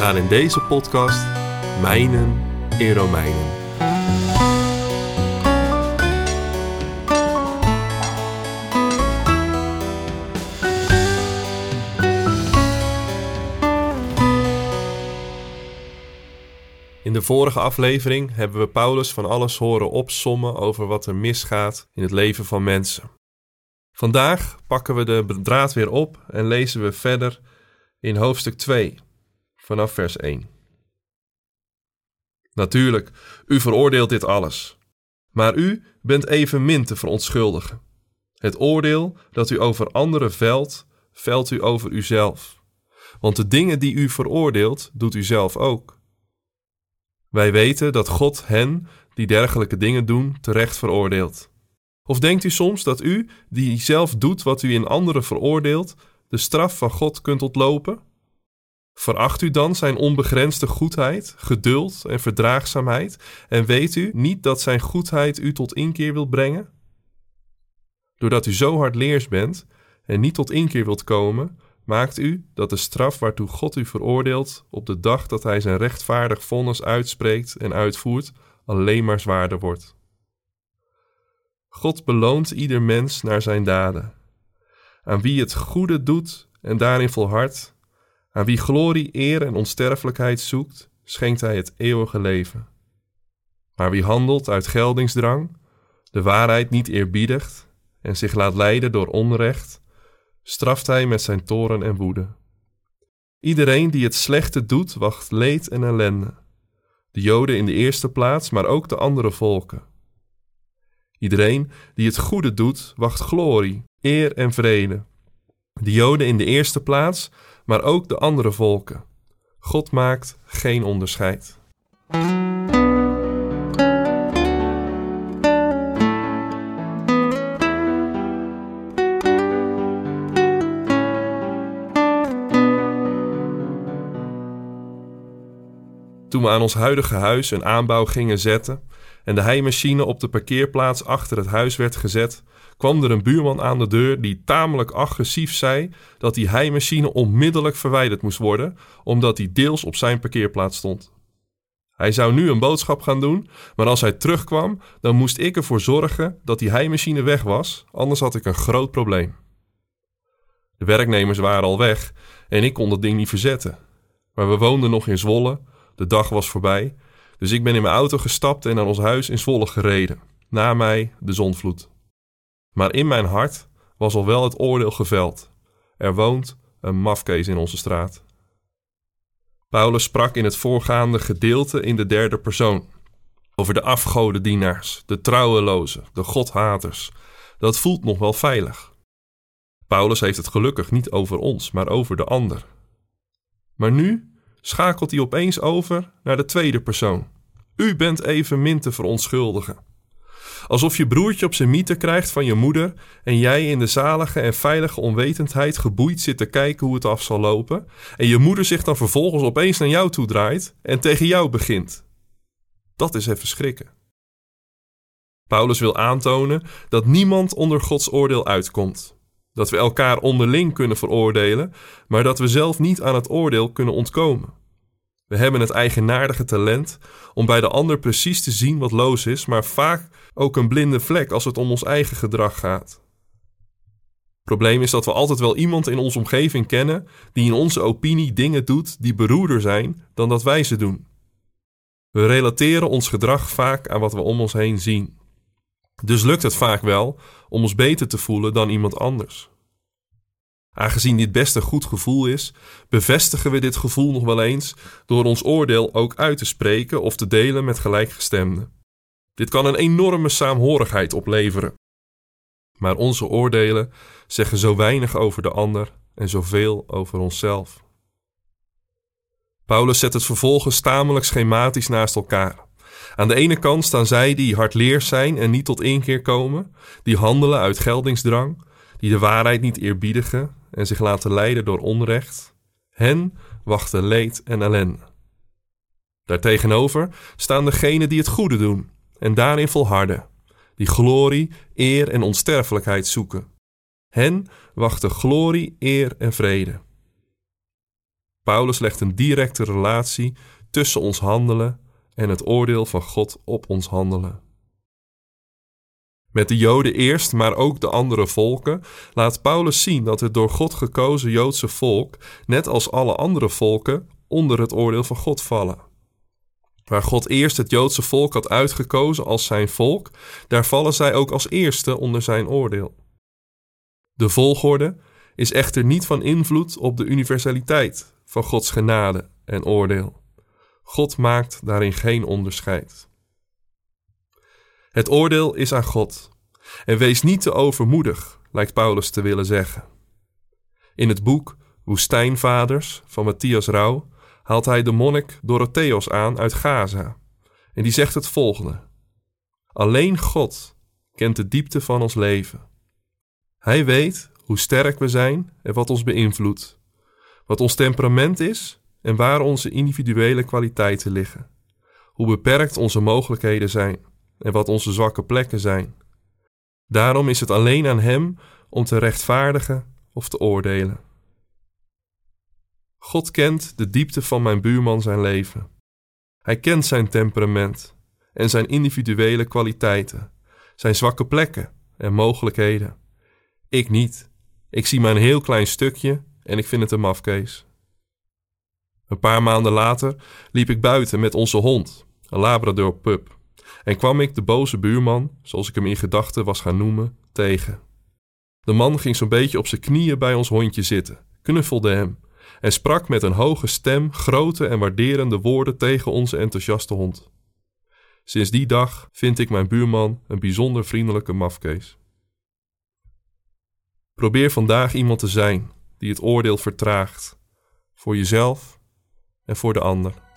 Gaan in deze podcast mijnen in Romeinen. In de vorige aflevering hebben we Paulus van alles horen opsommen over wat er misgaat in het leven van mensen. Vandaag pakken we de draad weer op en lezen we verder in hoofdstuk 2, vanaf vers 1. Natuurlijk, u veroordeelt dit alles, maar u bent evenmin te verontschuldigen. Het oordeel dat u over anderen velt, velt u over uzelf. Want de dingen die u veroordeelt, doet u zelf ook. Wij weten dat God hen die dergelijke dingen doen terecht veroordeelt. Of denkt u soms dat u, die zelf doet wat u in anderen veroordeelt, de straf van God kunt ontlopen? Veracht u dan zijn onbegrensde goedheid, geduld en verdraagzaamheid en weet u niet dat zijn goedheid u tot inkeer wil brengen? Doordat u zo hardleers bent en niet tot inkeer wilt komen, maakt u dat de straf waartoe God u veroordeelt op de dag dat hij zijn rechtvaardig vonnis uitspreekt en uitvoert, alleen maar zwaarder wordt. God beloont ieder mens naar zijn daden. Aan wie het goede doet en daarin volhardt, aan wie glorie, eer en onsterfelijkheid zoekt, schenkt hij het eeuwige leven. Maar wie handelt uit geldingsdrang, de waarheid niet eerbiedigt en zich laat leiden door onrecht, straft hij met zijn toren en woede. Iedereen die het slechte doet, wacht leed en ellende. De Joden in de eerste plaats, maar ook de andere volken. Iedereen die het goede doet, wacht glorie, eer en vrede. De Joden in de eerste plaats, maar ook de andere volken. God maakt geen onderscheid. Toen we aan ons huidige huis een aanbouw gingen zetten en de heimachine op de parkeerplaats achter het huis werd gezet, kwam er een buurman aan de deur die tamelijk agressief zei dat die heimachine onmiddellijk verwijderd moest worden, omdat die deels op zijn parkeerplaats stond. Hij zou nu een boodschap gaan doen, maar als hij terugkwam, dan moest ik ervoor zorgen dat die heimachine weg was, anders had ik een groot probleem. De werknemers waren al weg en ik kon dat ding niet verzetten. Maar we woonden nog in Zwolle de dag was voorbij, dus ik ben in mijn auto gestapt en naar ons huis in Zwolle gereden. Na mij de zonvloed. Maar in mijn hart was al wel het oordeel geveld. Er woont een mafkees in onze straat. Paulus sprak in het voorgaande gedeelte in de derde persoon. Over de afgodendienaars, de trouwelozen, de godhaters. Dat voelt nog wel veilig. Paulus heeft het gelukkig niet over ons, maar over de ander. Maar nu schakelt hij opeens over naar de tweede persoon. U bent evenmin te verontschuldigen. Alsof je broertje op zijn mieten krijgt van je moeder en jij in de zalige en veilige onwetendheid geboeid zit te kijken hoe het af zal lopen en je moeder zich dan vervolgens opeens naar jou toe draait en tegen jou begint. Dat is even schrikken. Paulus wil aantonen dat niemand onder Gods oordeel uitkomt. Dat we elkaar onderling kunnen veroordelen, maar dat we zelf niet aan het oordeel kunnen ontkomen. We hebben het eigenaardige talent om bij de ander precies te zien wat loos is, maar vaak ook een blinde vlek als het om ons eigen gedrag gaat. Probleem is dat we altijd wel iemand in onze omgeving kennen die in onze opinie dingen doet die beroerder zijn dan dat wij ze doen. We relateren ons gedrag vaak aan wat we om ons heen zien. Dus lukt het vaak wel om ons beter te voelen dan iemand anders. Aangezien dit best een goed gevoel is, bevestigen we dit gevoel nog wel eens door ons oordeel ook uit te spreken of te delen met gelijkgestemden. Dit kan een enorme saamhorigheid opleveren. Maar onze oordelen zeggen zo weinig over de ander en zoveel over onszelf. Paulus zet het vervolgens tamelijk schematisch naast elkaar. Aan de ene kant staan zij die hardleers zijn en niet tot inkeer komen, die handelen uit geldingsdrang, die de waarheid niet eerbiedigen en zich laten leiden door onrecht. Hen wachten leed en ellende. Daartegenover staan degenen die het goede doen en daarin volharden, die glorie, eer en onsterfelijkheid zoeken. Hen wachten glorie, eer en vrede. Paulus legt een directe relatie tussen ons handelen en het oordeel van God op ons handelen. Met de Joden eerst, maar ook de andere volken, laat Paulus zien dat het door God gekozen Joodse volk, net als alle andere volken, onder het oordeel van God vallen. Waar God eerst het Joodse volk had uitgekozen als zijn volk, daar vallen zij ook als eerste onder zijn oordeel. De volgorde is echter niet van invloed op de universaliteit van Gods genade en oordeel. God maakt daarin geen onderscheid. Het oordeel is aan God. En wees niet te overmoedig, lijkt Paulus te willen zeggen. In het boek Woestijnvaders van Matthias Rauw haalt hij de monnik Dorotheos aan uit Gaza. En die zegt het volgende: Alleen God kent de diepte van ons leven. Hij weet hoe sterk we zijn en wat ons beïnvloedt, wat ons temperament is en waar onze individuele kwaliteiten liggen, hoe beperkt onze mogelijkheden zijn en wat onze zwakke plekken zijn. Daarom is het alleen aan Hem om te rechtvaardigen of te oordelen. God kent de diepte van mijn buurman zijn leven. Hij kent zijn temperament en zijn individuele kwaliteiten, zijn zwakke plekken en mogelijkheden. Ik niet. Ik zie maar een heel klein stukje en ik vind het een mafkees. Een paar maanden later liep ik buiten met onze hond, een Labrador pup en kwam ik de boze buurman, zoals ik hem in gedachten was gaan noemen, tegen. De man ging zo'n beetje op zijn knieën bij ons hondje zitten, knuffelde hem en sprak met een hoge stem grote en waarderende woorden tegen onze enthousiaste hond. Sinds die dag vind ik mijn buurman een bijzonder vriendelijke mafkees. Probeer vandaag iemand te zijn die het oordeel vertraagt, voor jezelf en voor de ander.